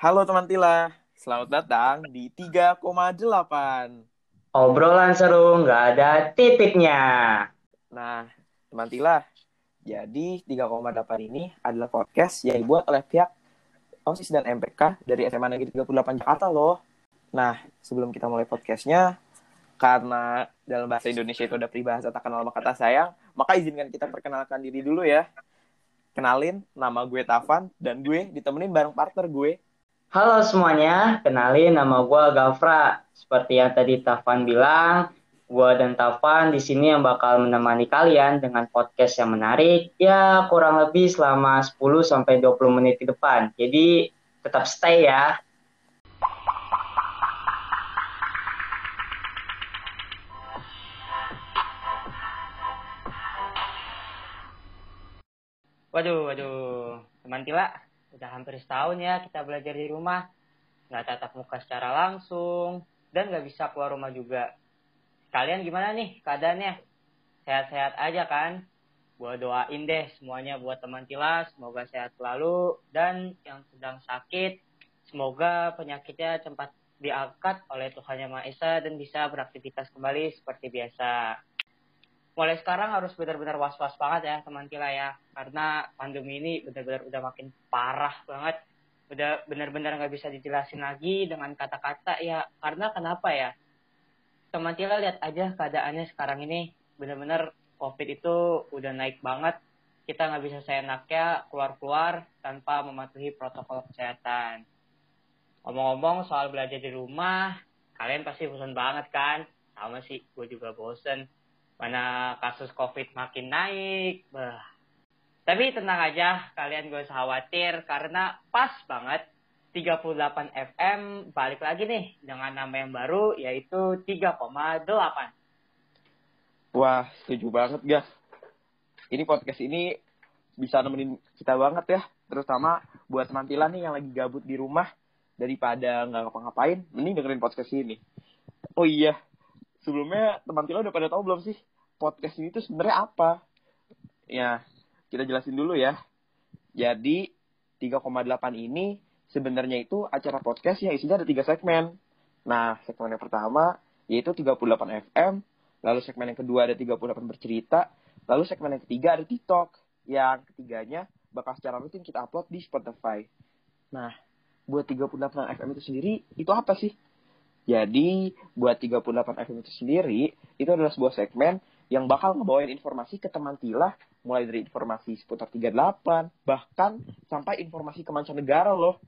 Halo teman Tila, selamat datang di 3,8. Obrolan seru nggak ada titiknya. Nah, teman Tila, jadi 3,8 ini adalah podcast yang dibuat oleh pihak OSIS dan MPK dari SMA Negeri 38 Jakarta loh. Nah, sebelum kita mulai podcastnya, karena dalam bahasa Indonesia itu ada peribahasa tak kenal maka kata sayang, maka izinkan kita perkenalkan diri dulu ya. Kenalin, nama gue Tavan, dan gue ditemenin bareng partner gue, Halo semuanya, kenalin nama gue Gafra. Seperti yang tadi Tavan bilang, gue dan Tavan di sini yang bakal menemani kalian dengan podcast yang menarik. Ya, kurang lebih selama 10 sampai 20 menit ke depan. Jadi, tetap stay ya. Waduh, waduh. Teman Tila, udah hampir setahun ya kita belajar di rumah. Nggak tatap muka secara langsung. Dan nggak bisa keluar rumah juga. Kalian gimana nih keadaannya? Sehat-sehat aja kan? Gua doain deh semuanya buat teman Tila semoga sehat selalu. Dan yang sedang sakit semoga penyakitnya cepat diangkat oleh Tuhan Yang Maha Esa dan bisa beraktivitas kembali seperti biasa mulai sekarang harus benar-benar was-was banget ya teman Kila ya. Karena pandemi ini benar-benar udah makin parah banget. Udah benar-benar nggak bisa dijelasin lagi dengan kata-kata ya. Karena kenapa ya? Teman Kila lihat aja keadaannya sekarang ini. Benar-benar covid itu udah naik banget. Kita nggak bisa seenaknya keluar-keluar tanpa mematuhi protokol kesehatan. Ngomong-ngomong soal belajar di rumah kalian pasti bosan banget kan? Sama sih gue juga bosen mana kasus COVID makin naik. Bah. Tapi tenang aja, kalian gak usah khawatir karena pas banget 38 FM balik lagi nih dengan nama yang baru yaitu 3,8. Wah, setuju banget, guys. Ini podcast ini bisa nemenin kita banget ya, terutama buat teman-teman nih yang lagi gabut di rumah daripada nggak ngapa-ngapain, mending dengerin podcast ini. Oh iya, sebelumnya teman Tila udah pada tahu belum sih podcast ini tuh sebenarnya apa? Ya, kita jelasin dulu ya. Jadi 3,8 ini sebenarnya itu acara podcast yang isinya ada tiga segmen. Nah, segmen yang pertama yaitu 38 FM, lalu segmen yang kedua ada 38 bercerita, lalu segmen yang ketiga ada TikTok. Yang ketiganya bakal secara rutin kita upload di Spotify. Nah, buat 38 FM itu sendiri itu apa sih? Jadi, buat 38 FM itu sendiri, itu adalah sebuah segmen yang bakal ngebawain informasi ke teman Tila, mulai dari informasi seputar 38, bahkan sampai informasi ke mancanegara loh.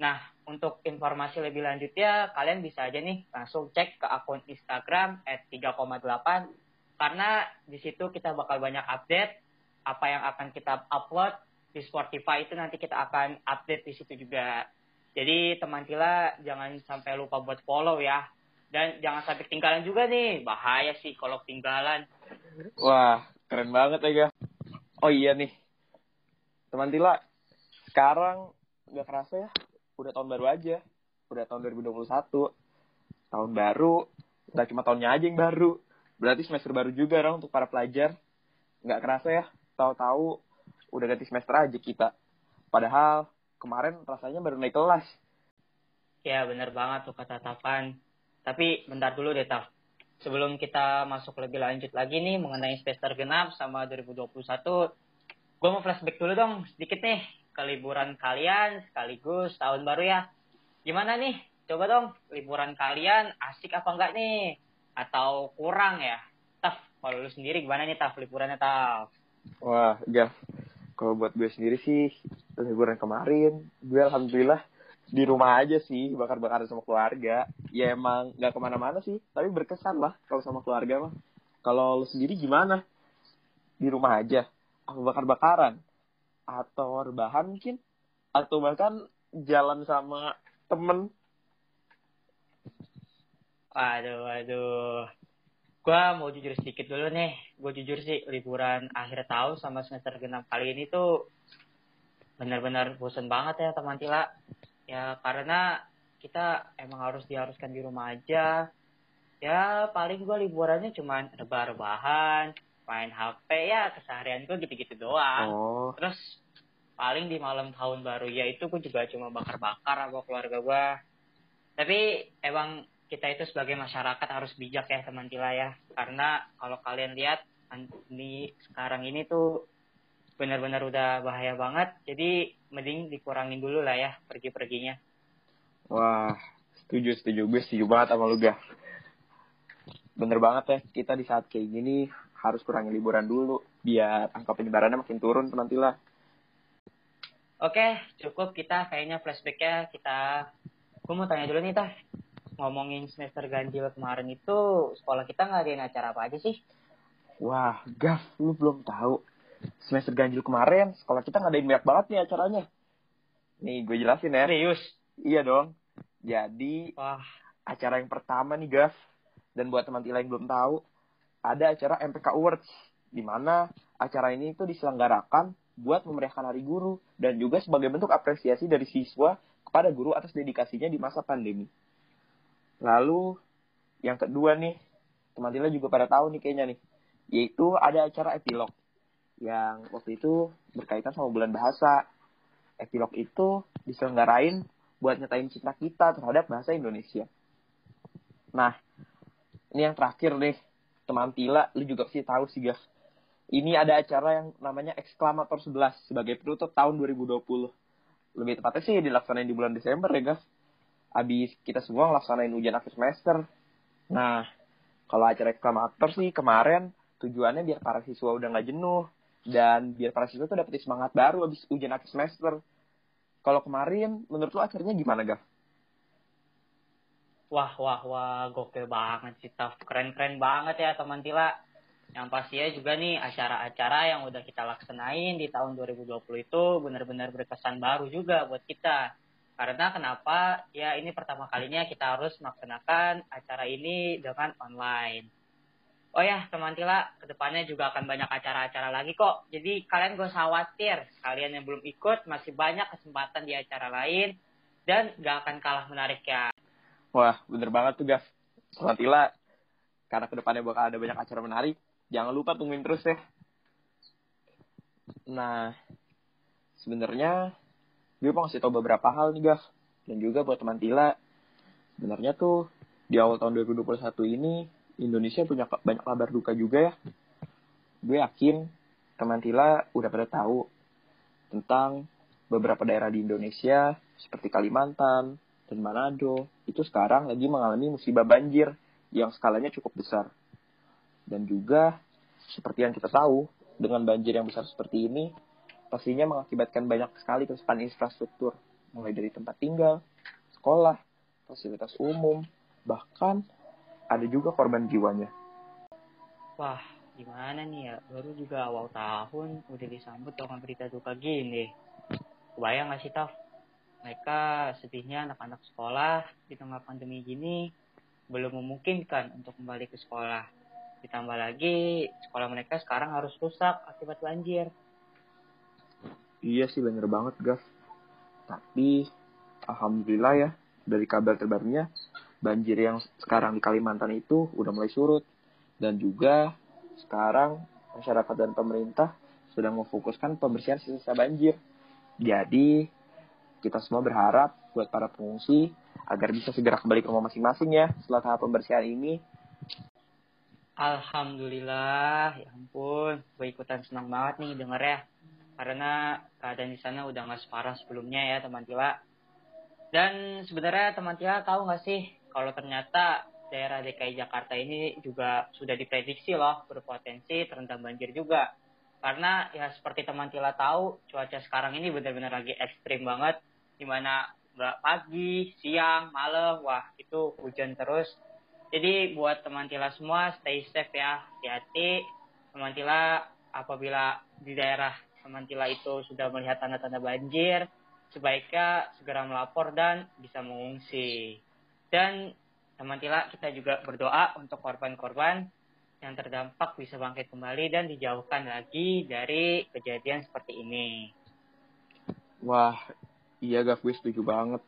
Nah, untuk informasi lebih lanjutnya, kalian bisa aja nih langsung cek ke akun Instagram at 3,8, karena di situ kita bakal banyak update, apa yang akan kita upload di Spotify itu nanti kita akan update di situ juga. Jadi teman Tila jangan sampai lupa buat follow ya. Dan jangan sampai ketinggalan juga nih. Bahaya sih kalau ketinggalan. Wah, keren banget ya, guys. Oh iya nih. Teman Tila, sekarang nggak kerasa ya. Udah tahun baru aja. Udah tahun 2021. Tahun baru. Nggak cuma tahunnya aja yang baru. Berarti semester baru juga dong untuk para pelajar. Nggak kerasa ya. Tahu-tahu udah ganti semester aja kita. Padahal kemarin rasanya baru naik kelas. Ya bener banget tuh kata Tapan. Tapi bentar dulu deh Taf. Sebelum kita masuk lebih lanjut lagi nih mengenai semester genap sama 2021, gue mau flashback dulu dong sedikit nih ke liburan kalian sekaligus tahun baru ya. Gimana nih? Coba dong liburan kalian asik apa enggak nih? Atau kurang ya? Taf, kalau lu sendiri gimana nih Taf liburannya Taf? Wah, Gaf. Kalau buat gue sendiri sih, liburan kemarin, gue alhamdulillah di rumah aja sih, bakar-bakar sama keluarga. Ya emang nggak ke mana-mana sih, tapi berkesan lah kalau sama keluarga mah. Kalau lo sendiri gimana? Di rumah aja? Apa bakar-bakaran? Atau rebahan mungkin? Atau bahkan jalan sama temen? Waduh, waduh. Gua mau jujur sedikit dulu nih. Gue jujur sih liburan akhir tahun sama semester genap kali ini tuh benar-benar bosan banget ya teman Tila. Ya karena kita emang harus diharuskan di rumah aja. Ya paling gue liburannya cuma rebah-rebahan, main HP ya keseharian gue gitu-gitu doang. Oh. Terus paling di malam tahun baru ya itu gue juga cuma bakar-bakar sama keluarga gue tapi emang kita itu sebagai masyarakat harus bijak ya teman Tila ya karena kalau kalian lihat di sekarang ini tuh benar-benar udah bahaya banget jadi mending dikurangin dulu lah ya pergi-perginya wah setuju setuju gue setuju banget sama lu gak bener banget ya kita di saat kayak gini harus kurangi liburan dulu biar angka penyebarannya makin turun teman Tila Oke, cukup kita kayaknya flashbacknya kita. Gue mau tanya dulu nih, Tah. Ngomongin semester ganjil kemarin itu, sekolah kita ngadain acara apa aja sih? Wah, Gaf, lu belum tahu. Semester ganjil kemarin, sekolah kita ngadain banyak banget nih acaranya. Nih, gue jelasin ya. Serius? Iya dong. Jadi, Wah, acara yang pertama nih, Gaf. Dan buat teman Tila yang belum tahu, ada acara MPK Awards. Di mana acara ini itu diselenggarakan buat memeriahkan Hari Guru dan juga sebagai bentuk apresiasi dari siswa kepada guru atas dedikasinya di masa pandemi. Lalu yang kedua nih, teman Tila juga pada tahu nih kayaknya nih, yaitu ada acara epilog yang waktu itu berkaitan sama bulan bahasa. Epilog itu diselenggarain buat nyatain cinta kita terhadap bahasa Indonesia. Nah, ini yang terakhir nih, teman Tila, lu juga pasti tahu sih, guys ini ada acara yang namanya Eksklamator 11 sebagai penutup tahun 2020. Lebih tepatnya sih dilaksanain di bulan Desember ya guys. Abis kita semua ngelaksanain ujian akhir semester. Nah, kalau acara Eksklamator sih kemarin tujuannya biar para siswa udah nggak jenuh. Dan biar para siswa tuh dapet semangat baru abis ujian akhir semester. Kalau kemarin, menurut lo acaranya gimana, Gaf? Wah, wah, wah, gokil banget sih, Taf. Keren-keren banget ya, teman Tila yang pastinya juga nih acara-acara yang udah kita laksanain di tahun 2020 itu benar-benar berkesan baru juga buat kita. Karena kenapa? Ya ini pertama kalinya kita harus melaksanakan acara ini dengan online. Oh ya, teman Tila, ke depannya juga akan banyak acara-acara lagi kok. Jadi kalian gak usah khawatir. Kalian yang belum ikut, masih banyak kesempatan di acara lain. Dan gak akan kalah menarik ya. Wah, bener banget tuh, Gaf. Teman Tila, karena ke depannya bakal ada banyak acara menarik, jangan lupa tungguin terus ya. Nah, sebenarnya gue mau ngasih tau beberapa hal nih, Gaf. Dan juga buat teman Tila, sebenarnya tuh di awal tahun 2021 ini Indonesia punya banyak kabar duka juga ya. Gue yakin teman Tila udah pada tahu tentang beberapa daerah di Indonesia seperti Kalimantan dan Manado itu sekarang lagi mengalami musibah banjir yang skalanya cukup besar. Dan juga seperti yang kita tahu, dengan banjir yang besar seperti ini, pastinya mengakibatkan banyak sekali kerusakan infrastruktur, mulai dari tempat tinggal, sekolah, fasilitas umum, bahkan ada juga korban jiwanya. Wah, gimana nih ya? Baru juga awal tahun udah disambut dengan berita duka gini. Kebayang gak sih, Taf? Mereka sedihnya anak-anak sekolah di tengah pandemi gini belum memungkinkan untuk kembali ke sekolah. Ditambah lagi sekolah mereka sekarang harus rusak akibat banjir. Iya sih bener banget, Gaf. Tapi alhamdulillah ya dari kabar terbarunya banjir yang sekarang di Kalimantan itu udah mulai surut dan juga sekarang masyarakat dan pemerintah sedang memfokuskan pembersihan sisa banjir. Jadi kita semua berharap buat para pengungsi agar bisa segera kembali ke rumah masing-masing ya setelah tahap pembersihan ini. Alhamdulillah, ya ampun, gue ikutan senang banget nih denger ya. Karena keadaan di sana udah gak separah sebelumnya ya teman Tila. Dan sebenarnya teman Tila tahu gak sih kalau ternyata daerah DKI Jakarta ini juga sudah diprediksi loh berpotensi terendam banjir juga. Karena ya seperti teman Tila tahu, cuaca sekarang ini benar-benar lagi ekstrim banget. Di mana pagi, siang, malam, wah itu hujan terus jadi buat teman Tila semua stay safe ya, hati-hati. Teman Tila apabila di daerah teman Tila itu sudah melihat tanda-tanda banjir, sebaiknya segera melapor dan bisa mengungsi. Dan teman Tila kita juga berdoa untuk korban-korban yang terdampak bisa bangkit kembali dan dijauhkan lagi dari kejadian seperti ini. Wah, iya gak gue setuju banget.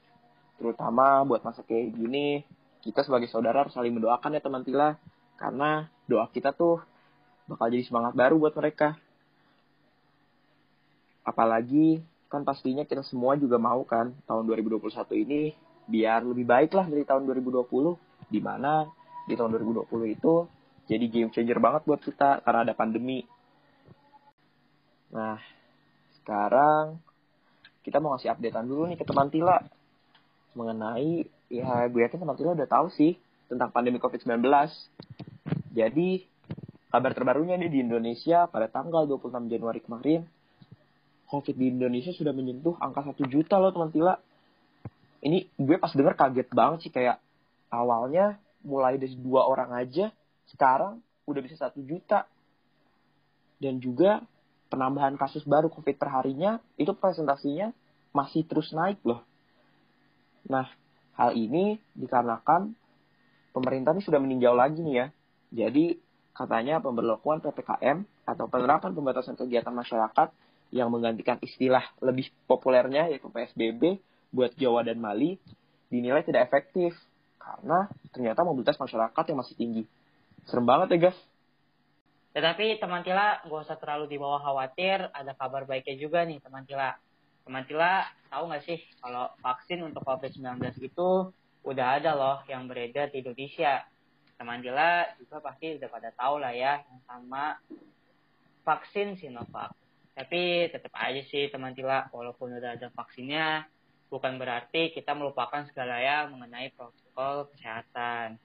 Terutama buat masa kayak gini, kita sebagai saudara harus saling mendoakan ya teman Tila karena doa kita tuh bakal jadi semangat baru buat mereka apalagi kan pastinya kita semua juga mau kan tahun 2021 ini biar lebih baik lah dari tahun 2020 di mana di tahun 2020 itu jadi game changer banget buat kita karena ada pandemi. Nah, sekarang kita mau ngasih updatean dulu nih ke teman Tila mengenai ya gue yakin teman Tila udah tahu sih tentang pandemi COVID-19. Jadi kabar terbarunya nih di Indonesia pada tanggal 26 Januari kemarin COVID di Indonesia sudah menyentuh angka 1 juta loh teman Tila. Ini gue pas denger kaget banget sih kayak awalnya mulai dari dua orang aja sekarang udah bisa satu juta. Dan juga penambahan kasus baru COVID perharinya itu presentasinya masih terus naik loh. Nah, hal ini dikarenakan pemerintah ini sudah meninjau lagi nih ya. Jadi katanya pemberlakuan PPKM atau penerapan pembatasan kegiatan masyarakat yang menggantikan istilah lebih populernya yaitu PSBB buat Jawa dan Mali dinilai tidak efektif karena ternyata mobilitas masyarakat yang masih tinggi. Serem banget ya guys. Tetapi teman Tila gak usah terlalu dibawa khawatir, ada kabar baiknya juga nih teman Tila. Teman Tila tahu nggak sih kalau vaksin untuk COVID-19 itu udah ada loh yang beredar di Indonesia. Teman Tila juga pasti udah pada tahu lah ya yang sama vaksin Sinovac. Tapi tetap aja sih teman Tila, walaupun udah ada vaksinnya, bukan berarti kita melupakan segala ya mengenai protokol kesehatan.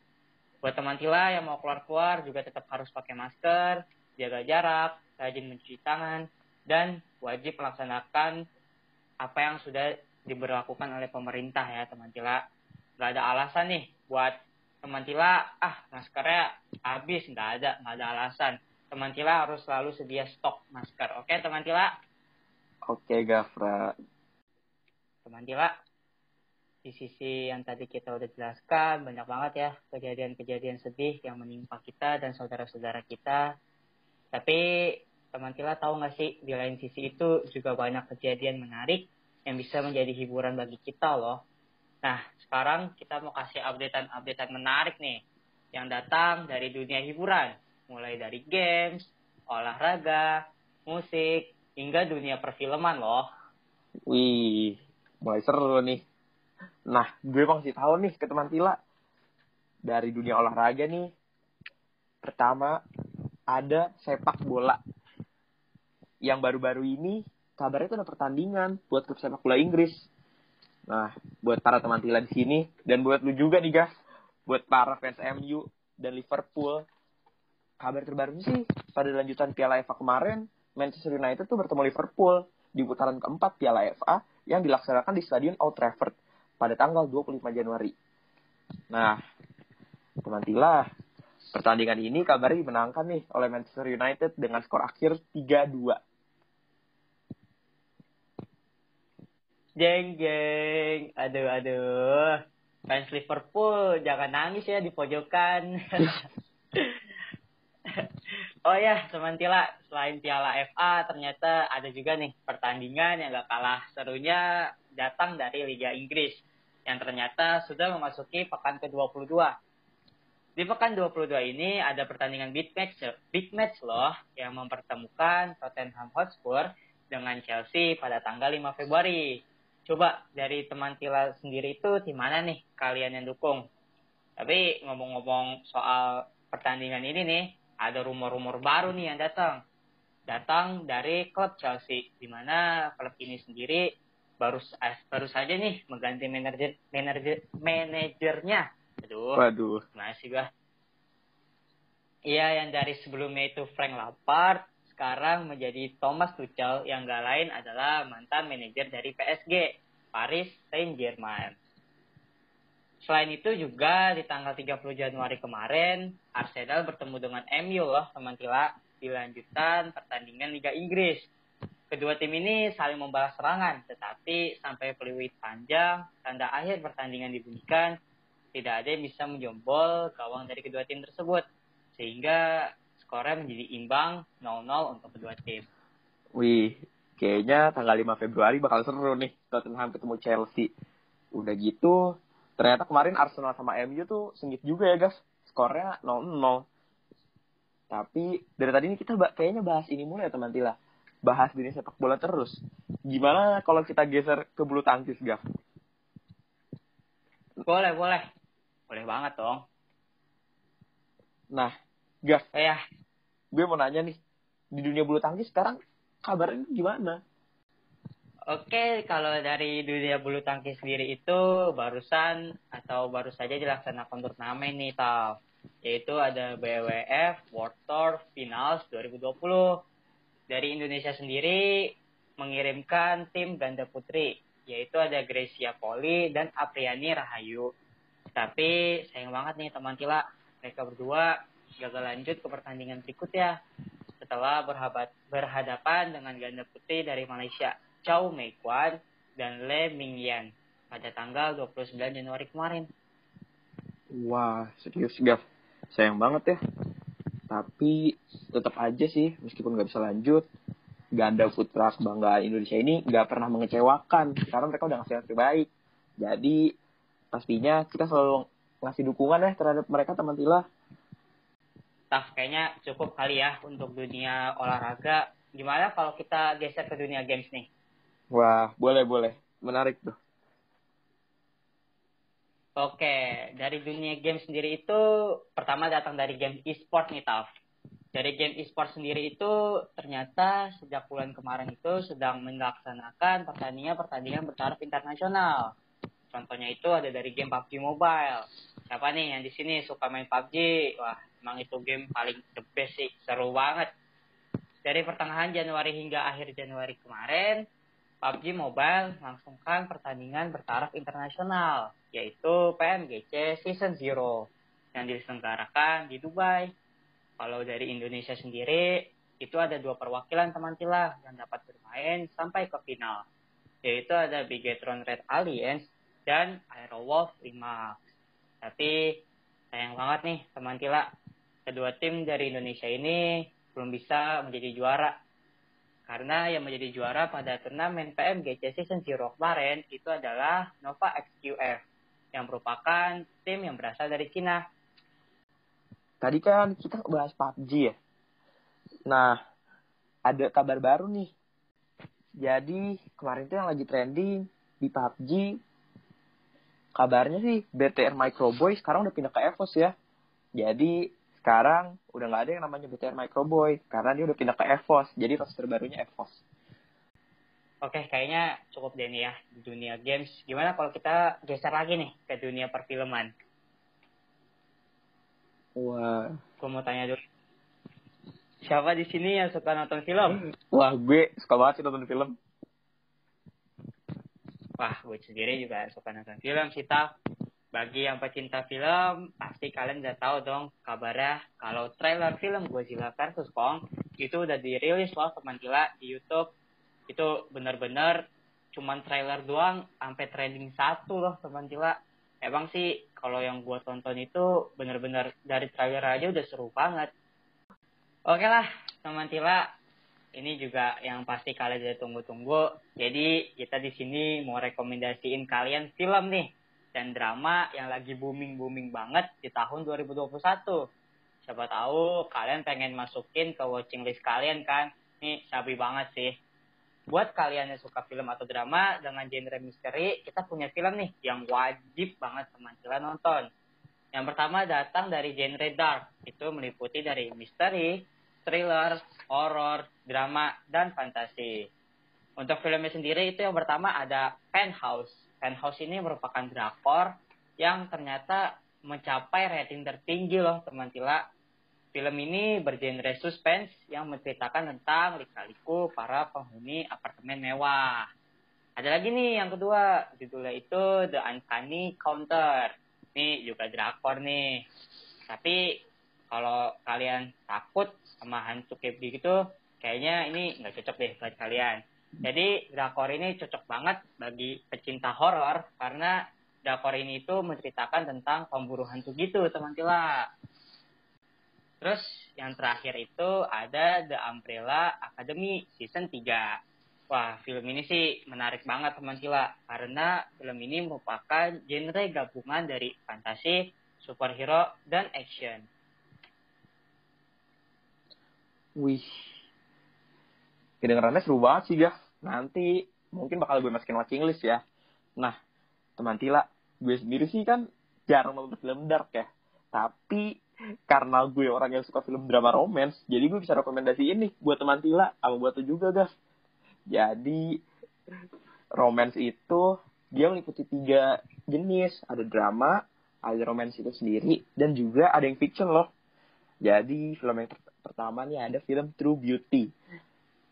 Buat teman Tila yang mau keluar-keluar juga tetap harus pakai masker, jaga jarak, rajin mencuci tangan, dan wajib melaksanakan apa yang sudah diberlakukan oleh pemerintah ya teman Tila. Gak ada alasan nih buat teman Tila, ah maskernya habis, nggak ada, nggak ada alasan teman Tila harus selalu sedia stok masker. Oke, teman Tila? Oke, Gafra. Teman Tila, di sisi yang tadi kita udah jelaskan, banyak banget ya kejadian-kejadian sedih yang menimpa kita dan saudara-saudara kita. Tapi teman Tila tahu nggak sih, di lain sisi itu juga banyak kejadian menarik yang bisa menjadi hiburan bagi kita loh. Nah, sekarang kita mau kasih updatean-updatean menarik nih yang datang dari dunia hiburan mulai dari games, olahraga, musik, hingga dunia perfilman loh. Wih, mulai seru nih. Nah, gue masih tahu nih ke teman Tila. Dari dunia olahraga nih, pertama ada sepak bola. Yang baru-baru ini kabarnya itu ada pertandingan buat klub sepak bola Inggris. Nah, buat para teman Tila di sini dan buat lu juga nih, guys. Buat para fans MU dan Liverpool kabar terbarunya sih pada lanjutan Piala FA kemarin Manchester United tuh bertemu Liverpool di putaran keempat Piala FA yang dilaksanakan di Stadion Old Trafford pada tanggal 25 Januari. Nah, teman Tila, pertandingan ini kabarnya dimenangkan nih oleh Manchester United dengan skor akhir 3-2. Jeng jeng, aduh aduh, fans Liverpool jangan nangis ya di pojokan. oh ya, teman Tila, selain Piala FA, ternyata ada juga nih pertandingan yang gak kalah serunya datang dari Liga Inggris. Yang ternyata sudah memasuki pekan ke-22. Di pekan 22 ini ada pertandingan big match, big match loh yang mempertemukan Tottenham Hotspur dengan Chelsea pada tanggal 5 Februari. Coba dari teman Tila sendiri itu di mana nih kalian yang dukung? Tapi ngomong-ngomong soal pertandingan ini nih, ada rumor-rumor baru nih yang datang. Datang dari klub Chelsea, di mana klub ini sendiri baru baru saja nih mengganti manajer manajer manajernya. Aduh. Waduh. Masih gua. Iya, yang dari sebelumnya itu Frank Lampard, sekarang menjadi Thomas Tuchel yang gak lain adalah mantan manajer dari PSG, Paris Saint-Germain. Selain itu juga di tanggal 30 Januari kemarin, Arsenal bertemu dengan MU loh teman Tila di lanjutan pertandingan Liga Inggris. Kedua tim ini saling membalas serangan, tetapi sampai peluit panjang, tanda akhir pertandingan dibunyikan, tidak ada yang bisa menjombol gawang dari kedua tim tersebut. Sehingga skornya menjadi imbang 0-0 untuk kedua tim. Wih, kayaknya tanggal 5 Februari bakal seru nih Tottenham ketemu Chelsea. Udah gitu, ternyata kemarin Arsenal sama MU tuh sengit juga ya guys skornya 0-0 tapi dari tadi ini kita kayaknya bahas ini mulai ya teman Tila bahas dunia sepak bola terus. Gimana kalau kita geser ke bulu tangkis, Gaf? Boleh, boleh. Boleh banget dong. Nah, Gaf, Eh, ya, gue mau nanya nih, di dunia bulu tangkis sekarang kabarnya gimana? Oke, kalau dari dunia bulu tangkis sendiri itu barusan atau baru saja dilaksanakan turnamen nih, Taf. Yaitu ada BWF World Tour Finals 2020. Dari Indonesia sendiri mengirimkan tim ganda putri, yaitu ada Gracia Poli dan Apriani Rahayu. Tapi sayang banget nih teman Tila, mereka berdua gagal lanjut ke pertandingan berikutnya setelah berhadapan dengan ganda putri dari Malaysia, Chow Mei Kwan dan Le Mingyan pada tanggal 29 Januari kemarin. Wah, serius, Gaf. Sayang banget ya. Tapi tetap aja sih, meskipun nggak bisa lanjut, ganda putra kebanggaan Indonesia ini nggak pernah mengecewakan karena mereka udah ngasih yang terbaik. Jadi pastinya kita selalu ngasih dukungan ya terhadap mereka teman Tila. Taf, kayaknya cukup kali ya untuk dunia olahraga. Gimana kalau kita geser ke dunia games nih? Wah, boleh boleh, menarik tuh. Oke, dari dunia game sendiri itu pertama datang dari game e-sport nih, Taf. Dari game e-sport sendiri itu ternyata sejak bulan kemarin itu sedang melaksanakan pertandingan-pertandingan bertaraf internasional. Contohnya itu ada dari game PUBG Mobile. Siapa nih yang di sini suka main PUBG? Wah, emang itu game paling the best sih, seru banget. Dari pertengahan Januari hingga akhir Januari kemarin, PUBG Mobile melangsungkan pertandingan bertaraf internasional, yaitu PMGC Season Zero yang diselenggarakan di Dubai. Kalau dari Indonesia sendiri, itu ada dua perwakilan teman Tila yang dapat bermain sampai ke final, yaitu ada Bigetron Red Alliance dan Aerowolf 5. Tapi sayang banget nih teman Tila, kedua tim dari Indonesia ini belum bisa menjadi juara karena yang menjadi juara pada turnamen PMGC Season Zero kemarin itu adalah Nova XQF yang merupakan tim yang berasal dari Cina. Tadi kan kita bahas PUBG ya. Nah, ada kabar baru nih. Jadi kemarin tuh yang lagi trending di PUBG. Kabarnya sih BTR Microboy sekarang udah pindah ke EVOS ya. Jadi sekarang udah nggak ada yang namanya BTR Microboy karena dia udah pindah ke EVOS. Jadi roster barunya EVOS. Oke, kayaknya cukup deh nih ya di dunia games. Gimana kalau kita geser lagi nih ke dunia perfilman? Wah, Gue mau tanya dulu. Siapa di sini yang suka nonton film? wah gue suka banget sih nonton film. Wah, gue sendiri juga suka nonton film sih, Taf. Bagi yang pecinta film, pasti kalian udah tahu dong kabarnya kalau trailer film Godzilla vs. Kong itu udah dirilis loh teman gila di YouTube. Itu bener-bener cuman trailer doang sampai trending satu loh teman gila. Emang sih kalau yang gue tonton itu bener-bener dari trailer aja udah seru banget. Oke lah, teman Tila, ini juga yang pasti kalian udah tunggu-tunggu. Jadi kita di sini mau rekomendasiin kalian film nih dan drama yang lagi booming-booming banget di tahun 2021. Siapa tahu kalian pengen masukin ke watching list kalian kan? Nih sabi banget sih. Buat kalian yang suka film atau drama dengan genre misteri, kita punya film nih yang wajib banget teman kalian nonton. Yang pertama datang dari genre dark, itu meliputi dari misteri, thriller, horror, drama, dan fantasi. Untuk filmnya sendiri itu yang pertama ada Penthouse. Penthouse ini merupakan drakor yang ternyata mencapai rating tertinggi loh teman Tila. Film ini bergenre suspense yang menceritakan tentang lika-liku para penghuni apartemen mewah. Ada lagi nih yang kedua, judulnya itu The Uncanny Counter. Ini juga drakor nih. Tapi kalau kalian takut sama hantu kayak begitu, kayaknya ini nggak cocok deh buat kalian. Jadi drakor ini cocok banget bagi pecinta horor karena drakor ini itu menceritakan tentang pemburu hantu gitu teman Tila. Terus yang terakhir itu ada The Umbrella Academy season 3. Wah, film ini sih menarik banget teman Tila karena film ini merupakan genre gabungan dari fantasi, superhero, dan action. Wih. Kedengarannya seru banget sih ya nanti mungkin bakal gue masukin watching list ya. Nah teman Tila gue sendiri sih kan jarang nonton film dark ya. Tapi karena gue orang yang suka film drama romance jadi gue bisa rekomendasi ini buat teman Tila sama buat tuh juga guys jadi romance itu dia meliputi tiga jenis. Ada drama ada romance itu sendiri dan juga ada yang fiction loh. Jadi film yang pertama nih ada film True Beauty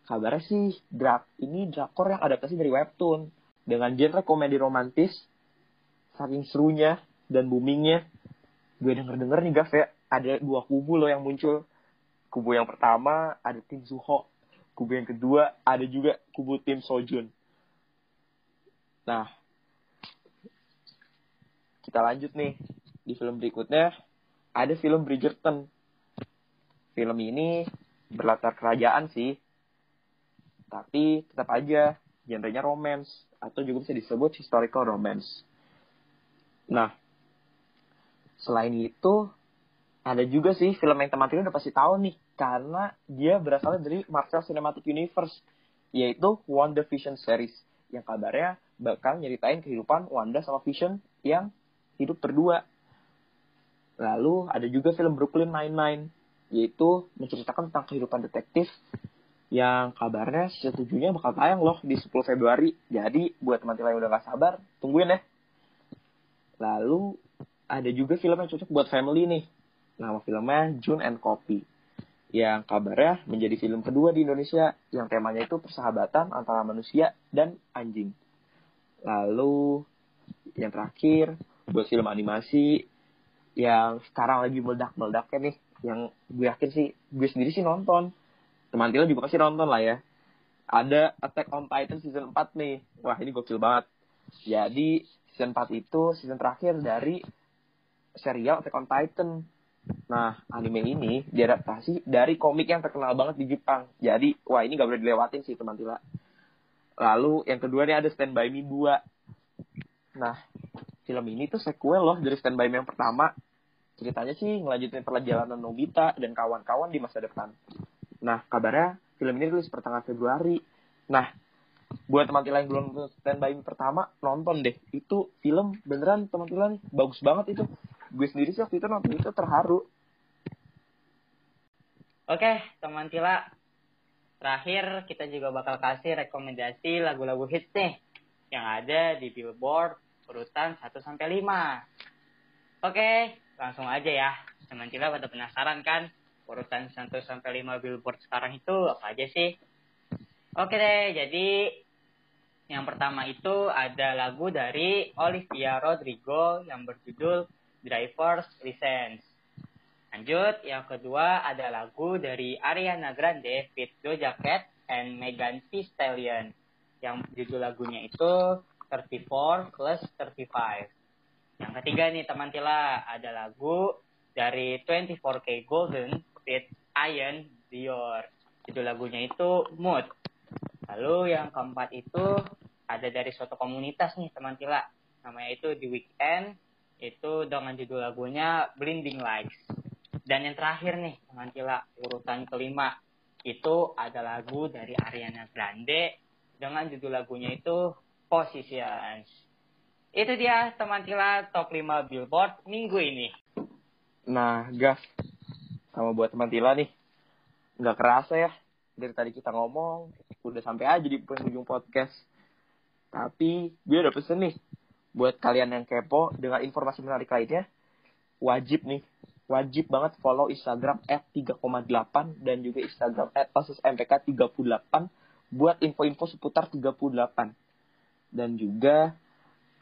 kabarnya sih drak ini drakor yang adaptasi dari webtoon. Dengan genre komedi romantis saking serunya dan boomingnya. Gue denger denger nih Gaf ya ada dua kubu loh yang muncul. Kubu yang pertama ada tim Suho. Kubu yang kedua ada juga kubu tim Sojun. Nah kita lanjut nih di film berikutnya. Ada film Bridgerton. Film ini berlatar kerajaan sih tapi tetap aja genrenya romance atau juga bisa disebut historical romance nah selain itu ada juga sih film yang teman-teman udah pasti tahu nih karena dia berasal dari Marvel Cinematic Universe yaitu Wanda Vision series yang kabarnya bakal nyeritain kehidupan Wanda sama Vision yang hidup berdua. Lalu ada juga film Brooklyn Nine-Nine yaitu menceritakan tentang kehidupan detektif yang kabarnya setujunya bakal tayang loh di 10 Februari. Jadi buat teman-teman yang udah gak sabar, tungguin ya. Lalu ada juga film yang cocok buat family nih Nama filmnya June and Copy. Yang kabarnya menjadi film kedua di Indonesia yang temanya itu persahabatan antara manusia dan anjing. Lalu yang terakhir buat film animasi yang sekarang lagi meledak-meledaknya nih yang gue yakin sih gue sendiri sih nonton teman Tila juga pasti nonton lah ya ada Attack on Titan season 4 nih wah ini gokil banget jadi season 4 itu season terakhir dari serial Attack on Titan Nah, anime ini diadaptasi dari komik yang terkenal banget di Jepang. Jadi, wah ini gak boleh dilewatin sih teman Tila. Lalu yang kedua nih ada Stand By Me 2. Nah, film ini tuh sequel loh dari Stand By Me yang pertama. Ceritanya sih ngelanjutin perjalanan Nobita dan kawan-kawan di masa depan. Nah, kabarnya film ini rilis pertengahan Februari. Nah, buat teman Tila yang belum nonton Stand By Me pertama, nonton deh. Itu film beneran teman Tila nih, bagus banget itu gue sendiri sih waktu itu nonton itu terharu oke teman Tila terakhir kita juga bakal kasih rekomendasi lagu-lagu hits nih yang ada di Billboard urutan 1 sampai 5. Oke, langsung aja ya. Teman Tila pada penasaran kan urutan 1 sampai 5 Billboard sekarang itu apa aja sih? Oke deh, jadi yang pertama itu ada lagu dari Olivia Rodrigo yang berjudul driver's license. Lanjut, yang kedua ada lagu dari Ariana Grande with Doja Cat and Megan Thee Stallion. Yang judul lagunya itu 34 plus 35. Yang ketiga nih teman Tila, ada lagu dari 24K Golden with Ian Dior. Judul lagunya itu Mood. Lalu yang keempat itu ada dari suatu komunitas nih teman Tila. Namanya itu The Weekend itu dengan judul lagunya Blinding Lights. Dan yang terakhir nih, teman Tila, urutan kelima, itu ada lagu dari Ariana Grande dengan judul lagunya itu Positions. Itu dia teman Tila top 5 Billboard minggu ini. Nah, gas. Sama buat teman Tila nih. Nggak kerasa ya. Dari tadi kita ngomong, udah sampai aja di penghujung podcast. Tapi gue udah pesen nih buat kalian yang kepo dengan informasi menarik lainnya, wajib nih, wajib banget follow Instagram at 3,8 dan juga Instagram at MPK 38 buat info-info seputar 38. Dan juga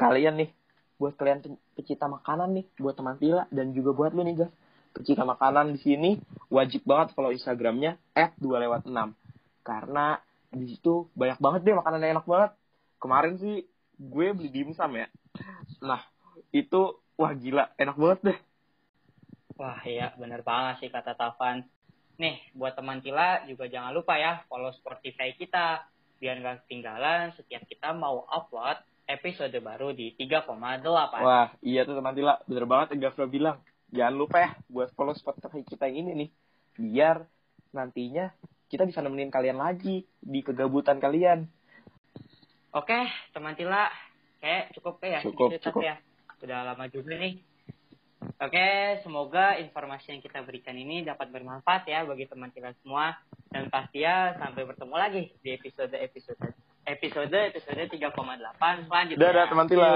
kalian nih, buat kalian pecinta makanan nih, buat teman Tila dan juga buat lu nih guys, pecinta makanan di sini wajib banget follow Instagramnya at 2 lewat 6 karena di situ banyak banget deh makanan yang enak banget. Kemarin sih gue beli dimsum ya. Nah itu wah gila enak banget deh. Wah iya bener banget sih kata Tavan nih buat teman Tila juga jangan lupa ya follow Spotify kita. Biar gak ketinggalan setiap kita mau upload episode baru di 3,8 wah iya tuh teman Tila. Bener banget yang Gafra bilang jangan lupa ya buat follow Spotify kita yang ini nih biar nantinya kita bisa nemenin kalian lagi di kegabutan kalian. Oke, teman Tila, kayak cukup ya. Cukup, cukup. ya. Udah lama juga nih. Oke, semoga informasi yang kita berikan ini dapat bermanfaat ya bagi teman Tila semua. Dan pasti ya sampai bertemu lagi di episode episode episode episode 3,8 selanjutnya. Dadah, teman Tila.